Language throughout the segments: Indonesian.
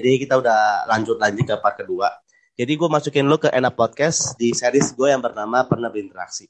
Jadi kita udah lanjut lagi ke part kedua. Jadi gue masukin lu ke Enak Podcast di series gue yang bernama Pernah Berinteraksi.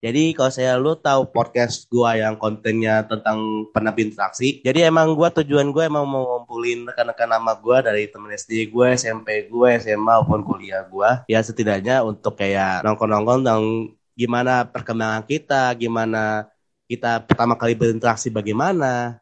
Jadi kalau saya lu tahu podcast gue yang kontennya tentang pernah berinteraksi. Jadi emang gue tujuan gue emang mau ngumpulin rekan-rekan nama gue dari temen SD gue, SMP gue, SMA maupun kuliah gue. Ya setidaknya untuk kayak nongkrong-nongkrong tentang gimana perkembangan kita, gimana kita pertama kali berinteraksi bagaimana,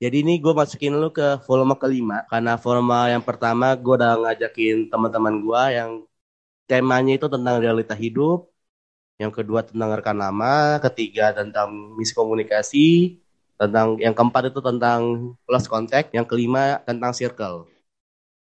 jadi ini gue masukin lu ke volume kelima karena volume yang pertama gue udah ngajakin teman-teman gue yang temanya itu tentang realita hidup, yang kedua tentang rekan nama, ketiga tentang misi komunikasi, tentang yang keempat itu tentang close contact, yang kelima tentang circle.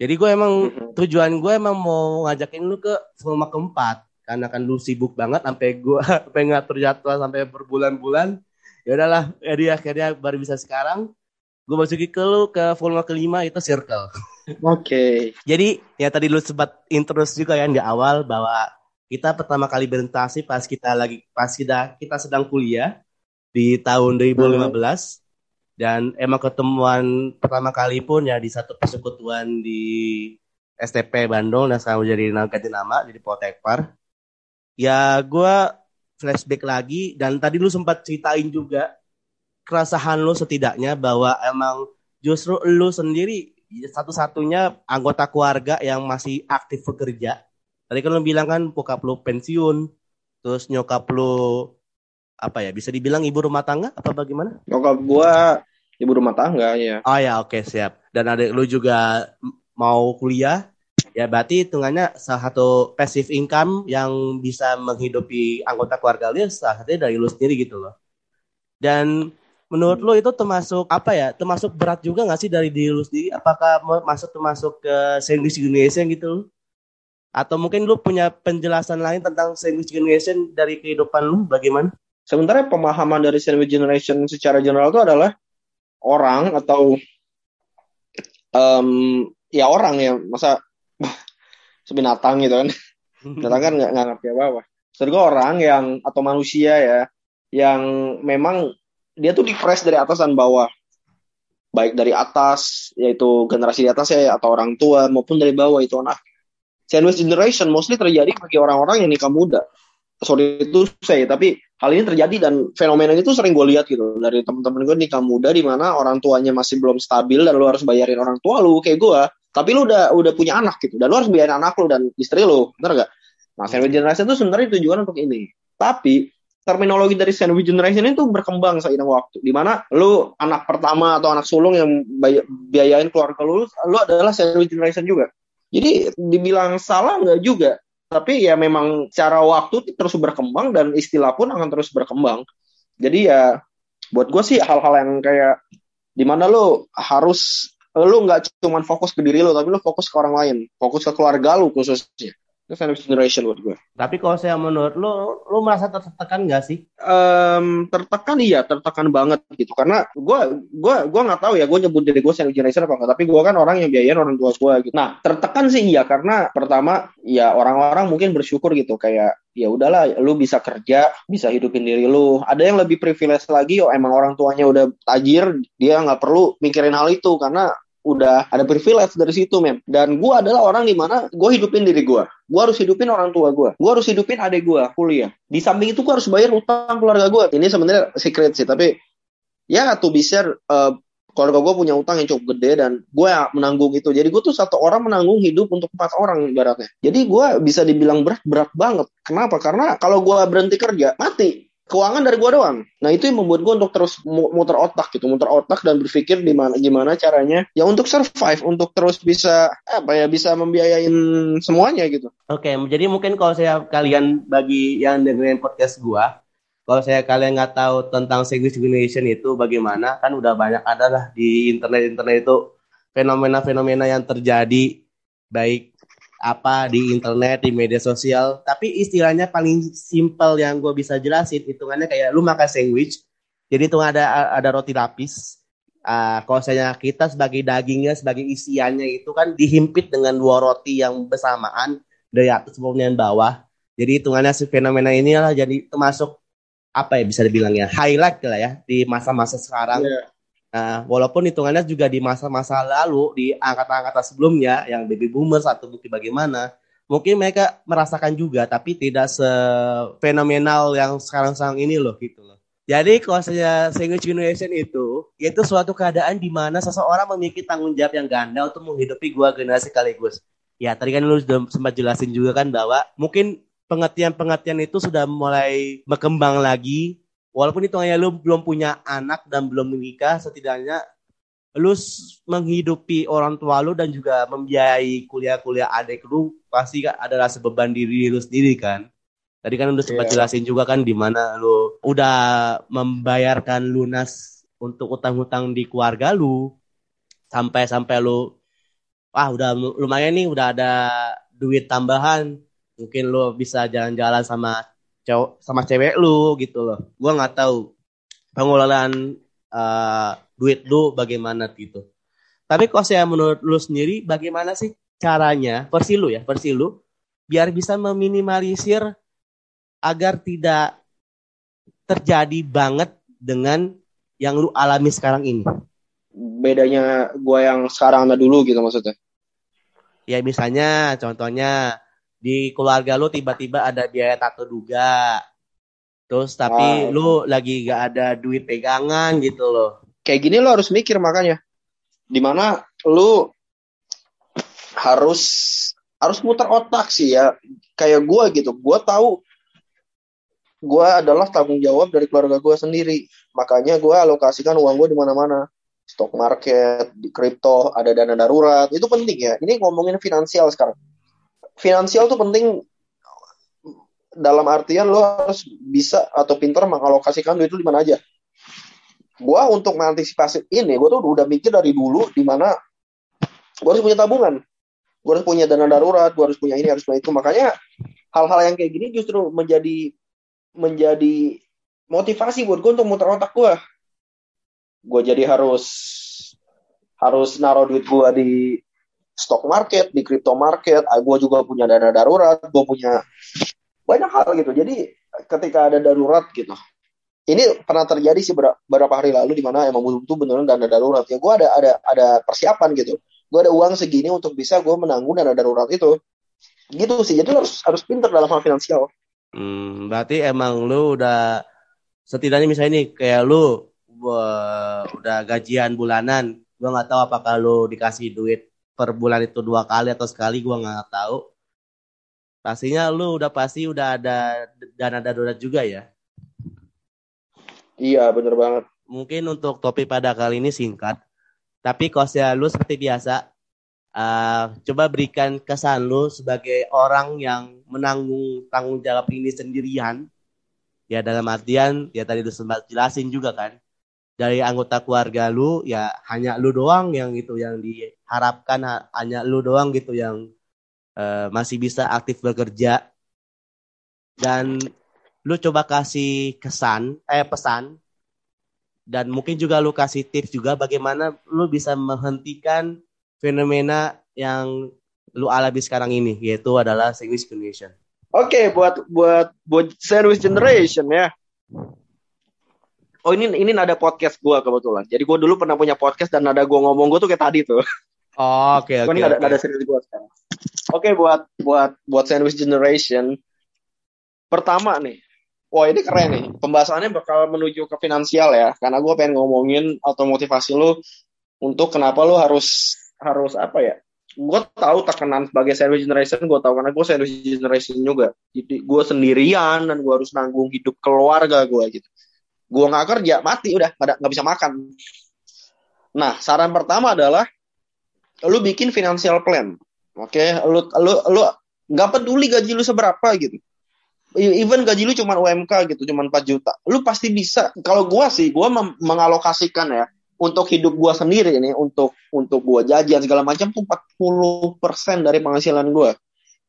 Jadi gue emang mm-hmm. tujuan gue emang mau ngajakin lu ke volume keempat karena kan lu sibuk banget sampai gue sampai ngatur jadwal sampai berbulan-bulan. Ya udahlah, jadi akhirnya baru bisa sekarang gue masukin ke lu ke volume kelima itu circle. Oke. Okay. Jadi ya tadi lu sempat intros juga ya di awal bahwa kita pertama kali berinteraksi pas kita lagi pas kita kita sedang kuliah di tahun 2015 hmm. dan emang ketemuan pertama kali pun ya di satu persekutuan di STP Bandung dan sekarang jadi ganti nama jadi Potekpar. Ya gue flashback lagi dan tadi lu sempat ceritain juga keresahan lo setidaknya bahwa emang justru lo sendiri satu-satunya anggota keluarga yang masih aktif bekerja. Tadi kan lo bilang kan bokap lo pensiun, terus nyokap lo apa ya bisa dibilang ibu rumah tangga apa bagaimana? Nyokap gua ibu rumah tangga ya. Oh ya oke okay, siap. Dan adik lo juga mau kuliah, ya berarti hitungannya salah satu passive income yang bisa menghidupi anggota keluarga lo salah satunya dari lo sendiri gitu loh. Dan menurut lo itu termasuk apa ya? Termasuk berat juga nggak sih dari diri lo sendiri? Apakah masuk termasuk ke sandwich generation gitu? Atau mungkin lo punya penjelasan lain tentang sandwich generation dari kehidupan lo? Bagaimana? Sementara pemahaman dari sandwich generation secara general itu adalah orang atau um, ya orang ya. Masa sebinatang gitu kan. Binatang kan nggak ngerti apa apa Maksud orang yang atau manusia ya yang memang dia tuh dipres dari atas dan bawah. Baik dari atas yaitu generasi di atas ya atau orang tua maupun dari bawah itu anak. Sandwich generation mostly terjadi bagi orang-orang yang nikah muda. Sorry itu saya tapi hal ini terjadi dan fenomena itu sering gue lihat gitu. Dari teman-teman gue nikah muda di mana orang tuanya masih belum stabil dan lu harus bayarin orang tua lu kayak gue tapi lu udah udah punya anak gitu dan lu harus bayarin anak lu dan istri lu bener gak nah sandwich generation itu sebenarnya tujuan untuk ini. Tapi terminologi dari sandwich generation itu berkembang seiring waktu. Di mana lu anak pertama atau anak sulung yang biayain keluarga lu, lu adalah sandwich generation juga. Jadi dibilang salah nggak juga. Tapi ya memang cara waktu terus berkembang dan istilah pun akan terus berkembang. Jadi ya buat gue sih hal-hal yang kayak di mana lu harus lu nggak cuma fokus ke diri lu tapi lu fokus ke orang lain, fokus ke keluarga lu khususnya itu sandwich generation buat gue. Tapi kalau saya menurut lo, lo merasa tertekan gak sih? Um, tertekan iya, tertekan banget gitu. Karena gue gue gue nggak tahu ya, gue nyebut diri gue sandwich generation apa enggak. Tapi gue kan orang yang biayain orang tua gue gitu. Nah tertekan sih iya karena pertama ya orang-orang mungkin bersyukur gitu kayak ya udahlah lu bisa kerja bisa hidupin diri lu ada yang lebih privilege lagi oh emang orang tuanya udah tajir dia nggak perlu mikirin hal itu karena udah ada privilege dari situ mem. Dan gue adalah orang di mana gue hidupin diri gue gue harus hidupin orang tua gue gue harus hidupin adik gue kuliah. Di samping itu gue harus bayar utang keluarga gue ini sebenarnya secret sih tapi ya tuh bisa uh, keluarga gue punya utang yang cukup gede dan gue menanggung itu. Jadi gue tuh satu orang menanggung hidup untuk empat orang ibaratnya. Jadi gue bisa dibilang berat berat banget. Kenapa? Karena kalau gue berhenti kerja mati keuangan dari gua doang. Nah itu yang membuat gua untuk terus muter otak gitu, muter otak dan berpikir gimana gimana caranya ya untuk survive, untuk terus bisa apa ya bisa membiayain semuanya gitu. Oke, okay, jadi mungkin kalau saya kalian bagi yang dengerin podcast gua, kalau saya kalian nggak tahu tentang segregation itu bagaimana, kan udah banyak ada lah di internet-internet itu fenomena-fenomena yang terjadi baik apa di internet di media sosial. Tapi istilahnya paling simpel yang gue bisa jelasin hitungannya kayak lu makan sandwich jadi itu ada ada roti lapis. Uh, kalau saya kita sebagai dagingnya sebagai isiannya itu kan dihimpit dengan dua roti yang bersamaan dari atas yang bawah. Jadi hitungannya si fenomena ini lah jadi termasuk apa ya bisa dibilang ya highlight lah ya di masa-masa sekarang. Yeah. Nah, walaupun hitungannya juga di masa-masa lalu di angkatan-angkatan sebelumnya yang baby boomers atau bukti bagaimana, mungkin mereka merasakan juga tapi tidak sefenomenal yang sekarang-sekarang ini loh gitu loh. Jadi kalau saya sandwich generation itu, itu suatu keadaan di mana seseorang memiliki tanggung jawab yang ganda untuk menghidupi gua generasi sekaligus. Ya tadi kan lu sudah sempat jelasin juga kan bahwa mungkin pengertian-pengertian itu sudah mulai berkembang lagi walaupun hitungannya lu belum punya anak dan belum menikah, setidaknya lu menghidupi orang tua lu dan juga membiayai kuliah-kuliah adik lu pasti kan adalah sebeban diri lu sendiri kan. Tadi kan udah sempat yeah. jelasin juga kan di mana lu udah membayarkan lunas untuk utang-utang di keluarga lu sampai sampai lu wah udah lumayan nih udah ada duit tambahan mungkin lu bisa jalan-jalan sama cowok sama cewek lu gitu loh. Gue nggak tahu pengelolaan uh, duit lu bagaimana gitu. Tapi kalau saya menurut lu sendiri bagaimana sih caranya versi lu ya versi lu biar bisa meminimalisir agar tidak terjadi banget dengan yang lu alami sekarang ini? Bedanya gue yang sekarang sama dulu gitu maksudnya? Ya misalnya contohnya di keluarga lu tiba-tiba ada biaya tato juga. Terus tapi lu lagi gak ada duit pegangan gitu loh. Kayak gini lu harus mikir makanya. Di mana lu harus harus muter otak sih ya. Kayak gua gitu. Gua tahu gua adalah tanggung jawab dari keluarga gua sendiri. Makanya gua alokasikan uang gua di mana-mana. Stock market, di kripto, ada dana darurat. Itu penting ya. Ini ngomongin finansial sekarang finansial tuh penting dalam artian lo harus bisa atau pintar mengalokasikan duit itu di mana aja. Gua untuk mengantisipasi ini, gue tuh udah mikir dari dulu di mana gue harus punya tabungan, gue harus punya dana darurat, gue harus punya ini, harus punya itu. Makanya hal-hal yang kayak gini justru menjadi menjadi motivasi buat gue untuk muter otak gue. Gue jadi harus harus naruh duit gue di stock market, di crypto market, ah, gue juga punya dana darurat, gue punya banyak hal gitu. Jadi ketika ada darurat gitu, ini pernah terjadi sih beberapa hari lalu di mana emang butuh beneran dana darurat ya. Gue ada ada ada persiapan gitu. Gue ada uang segini untuk bisa gue menanggung dana darurat itu. Gitu sih. Jadi harus harus pinter dalam hal finansial. Hmm, berarti emang lu udah setidaknya misalnya nih kayak lu udah gajian bulanan, gue nggak tahu apakah lu dikasih duit per bulan itu dua kali atau sekali gue nggak tahu. Pastinya lu udah pasti udah ada dana darurat juga ya? Iya bener banget. Mungkin untuk topik pada kali ini singkat tapi kosnya lu seperti biasa uh, coba berikan kesan lu sebagai orang yang menanggung tanggung jawab ini sendirian. Ya dalam artian ya tadi udah sempat jelasin juga kan dari anggota keluarga lu ya hanya lu doang yang gitu yang diharapkan hanya lu doang gitu yang uh, masih bisa aktif bekerja. Dan lu coba kasih kesan eh pesan. Dan mungkin juga lu kasih tips juga bagaimana lu bisa menghentikan fenomena yang lu alami sekarang ini yaitu adalah sandwich generation. Oke, okay, buat buat buat sandwich generation ya oh ini ini nada podcast gue kebetulan. Jadi gue dulu pernah punya podcast dan nada gue ngomong gue tuh kayak tadi tuh. Oh, oke okay, oke. Okay, ini okay. nada serius gue sekarang. Oke okay, buat buat buat sandwich generation. Pertama nih, wah ini keren nih. Pembahasannya bakal menuju ke finansial ya, karena gue pengen ngomongin atau motivasi lu untuk kenapa lu harus harus apa ya? Gue tahu tekanan sebagai sandwich generation, gue tahu karena gue sandwich generation juga. Jadi gue sendirian dan gue harus nanggung hidup keluarga gue gitu Gua nggak kerja, mati udah, nggak bisa makan. Nah, saran pertama adalah lu bikin financial plan. Oke, okay? lu lu lu nggak peduli gaji lu seberapa gitu. Even gaji lu cuma UMK gitu, cuma 4 juta. Lu pasti bisa. Kalau gua sih, gua mengalokasikan ya untuk hidup gua sendiri ini untuk untuk gua jajan segala macam tuh 40% dari penghasilan gua.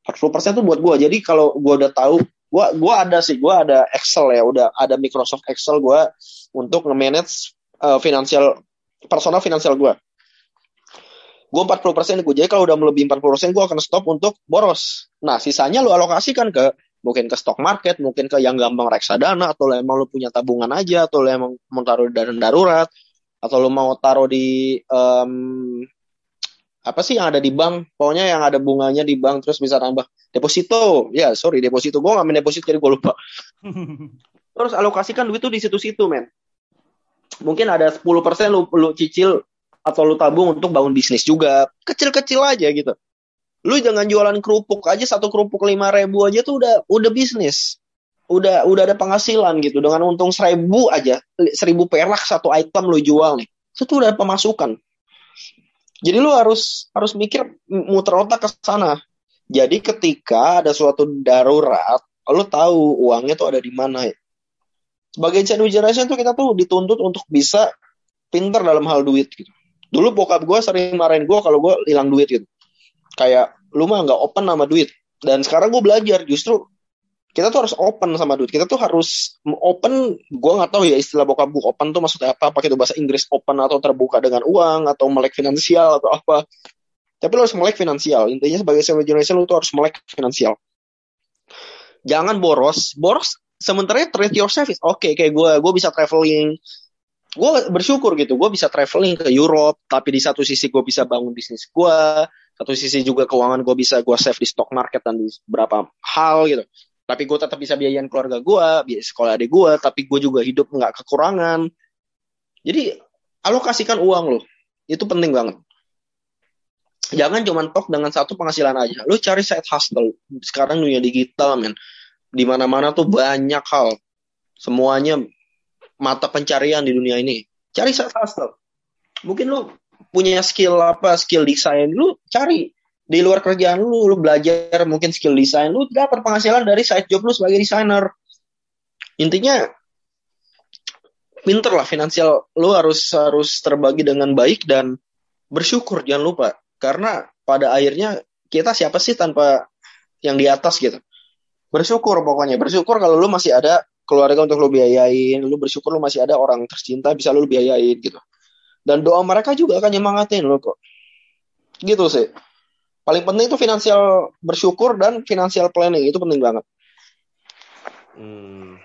40% tuh buat gua. Jadi kalau gua udah tahu gua gua ada sih gua ada Excel ya udah ada Microsoft Excel gua untuk nge-manage uh, finansial personal finansial gua. Gue 40% gue jadi kalau udah melebihi 40% gue akan stop untuk boros. Nah sisanya lu alokasikan ke mungkin ke stock market mungkin ke yang gampang reksadana atau emang lu punya tabungan aja atau lu emang mau taruh dana darurat atau lu mau taruh di um, apa sih yang ada di bank? Pokoknya yang ada bunganya di bank terus bisa tambah deposito. Ya sorry deposito. Gue nggak main deposito jadi gue lupa. Terus alokasikan duit tuh di situ-situ men. Mungkin ada 10% lu, lu cicil atau lu tabung untuk bangun bisnis juga. Kecil-kecil aja gitu. Lu jangan jualan kerupuk aja satu kerupuk lima ribu aja tuh udah udah bisnis. Udah udah ada penghasilan gitu. Dengan untung seribu aja seribu perak satu item lu jual nih. Itu tuh udah pemasukan jadi lu harus harus mikir muter otak ke sana. Jadi ketika ada suatu darurat, lu tahu uangnya tuh ada di mana. Sebagai channel generation tuh kita tuh dituntut untuk bisa pinter dalam hal duit gitu. Dulu bokap gue sering marahin gue kalau gue hilang duit gitu. Kayak lu mah nggak open sama duit. Dan sekarang gue belajar justru kita tuh harus open sama duit. Kita tuh harus open. Gue nggak tahu ya istilah bokap bu open tuh maksudnya apa? Pakai itu bahasa Inggris open atau terbuka dengan uang atau melek finansial atau apa? Tapi lo harus melek finansial. Intinya sebagai senior generation lo tuh harus melek finansial. Jangan boros. Boros sementara treat yourself is oke. Okay, kayak gue, gue bisa traveling. Gue bersyukur gitu. Gue bisa traveling ke Europe. Tapi di satu sisi gue bisa bangun bisnis gue. Satu sisi juga keuangan gue bisa gue save di stock market dan di beberapa hal gitu tapi gue tetap bisa biayain keluarga gue biaya sekolah adik gue tapi gue juga hidup nggak kekurangan. Jadi alokasikan uang lo itu penting banget. Jangan cuma tok dengan satu penghasilan aja. Lo cari side hustle. Sekarang dunia digital men. Di mana mana tuh banyak hal. Semuanya mata pencarian di dunia ini. Cari side hustle. Mungkin lo punya skill apa skill desain lu cari di luar kerjaan lu, lu belajar mungkin skill desain, lu dapat penghasilan dari side job lu sebagai desainer. Intinya pinter lah finansial lu harus harus terbagi dengan baik dan bersyukur jangan lupa. Karena pada akhirnya kita siapa sih tanpa yang di atas gitu? Bersyukur pokoknya. Bersyukur kalau lu masih ada keluarga untuk lu biayain lu bersyukur lu masih ada orang tercinta bisa lu biayain gitu. Dan doa mereka juga akan nyemangatin lu kok. Gitu sih paling penting itu finansial bersyukur dan finansial planning itu penting banget. Hmm.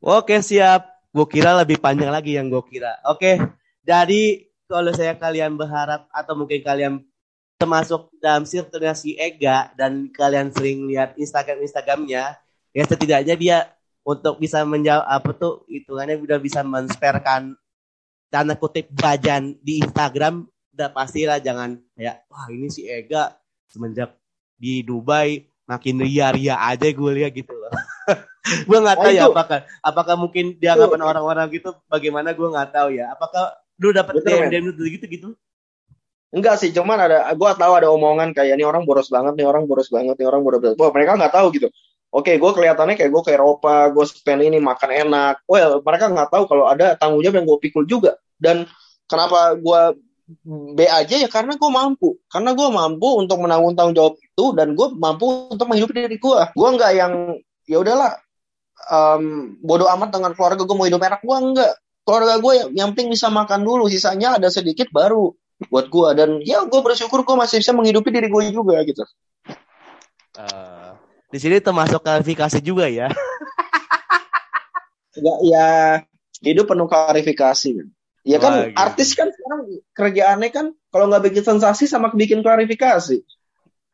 Oke siap. Gue kira lebih panjang lagi yang gue kira. Oke. Jadi kalau saya kalian berharap atau mungkin kalian termasuk dalam circle si Ega dan kalian sering lihat Instagram Instagramnya, ya setidaknya dia untuk bisa menjawab apa tuh hitungannya udah bisa mensperkan tanda kutip bajan di Instagram udah pastilah jangan kayak wah ini si Ega semenjak di Dubai makin ria-ria aja gue lihat gitu loh. gue nggak tahu ya apakah apakah mungkin dia dianggapan orang-orang gitu bagaimana gue nggak tahu ya. Apakah lu dapat DM DM gitu gitu? Enggak sih, cuman ada gue tahu ada omongan kayak ini orang boros banget, nih orang boros banget, nih orang boros banget. Wah, mereka nggak tahu gitu. Oke, gue kelihatannya kayak gue ke Eropa, gue spend ini makan enak. Well, mereka nggak tahu kalau ada tanggung jawab yang gue pikul juga. Dan kenapa gue B aja ya karena gue mampu. Karena gue mampu untuk menanggung tanggung jawab itu dan gue mampu untuk menghidupi diri gue gue nggak yang ya udahlah um, bodoh amat dengan keluarga gue mau hidup enak. Gue enggak keluarga gue yang, yang penting bisa makan dulu. Sisanya ada sedikit baru buat gue dan ya gue bersyukur gue masih bisa menghidupi diri gue juga gitu. Uh, di sini termasuk klarifikasi juga ya. Enggak ya hidup penuh klarifikasi Ya kan Wah, gitu. artis kan sekarang kerjaannya kan kalau nggak bikin sensasi sama bikin klarifikasi.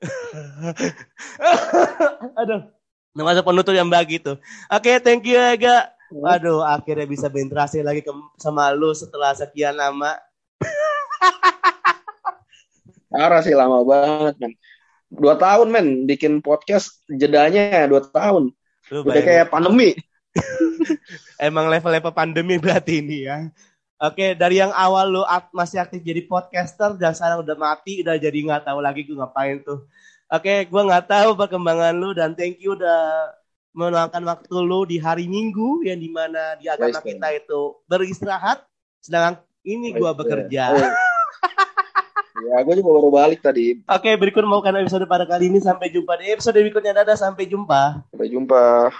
Aduh. Nama penutup yang begitu. Oke, okay, thank you Ega. Waduh, akhirnya bisa berinteraksi lagi ke, sama lu setelah sekian lama. Parah sih lama banget, men. Dua tahun, men. Bikin podcast jedanya dua tahun. Lu Udah kayak pandemi. Emang level-level pandemi berarti ini ya. Oke, dari yang awal lu masih aktif jadi podcaster dan sekarang udah mati, udah jadi nggak tahu lagi gue ngapain tuh. Oke, gue nggak tahu perkembangan lu dan thank you udah meluangkan waktu lu di hari Minggu yang di mana di agama nice, kita itu beristirahat, sedangkan ini gue bekerja. ya, gue juga baru balik tadi. Oke, berikut mau kan episode pada kali ini. Sampai jumpa di episode berikutnya. Dadah, sampai jumpa. Sampai jumpa.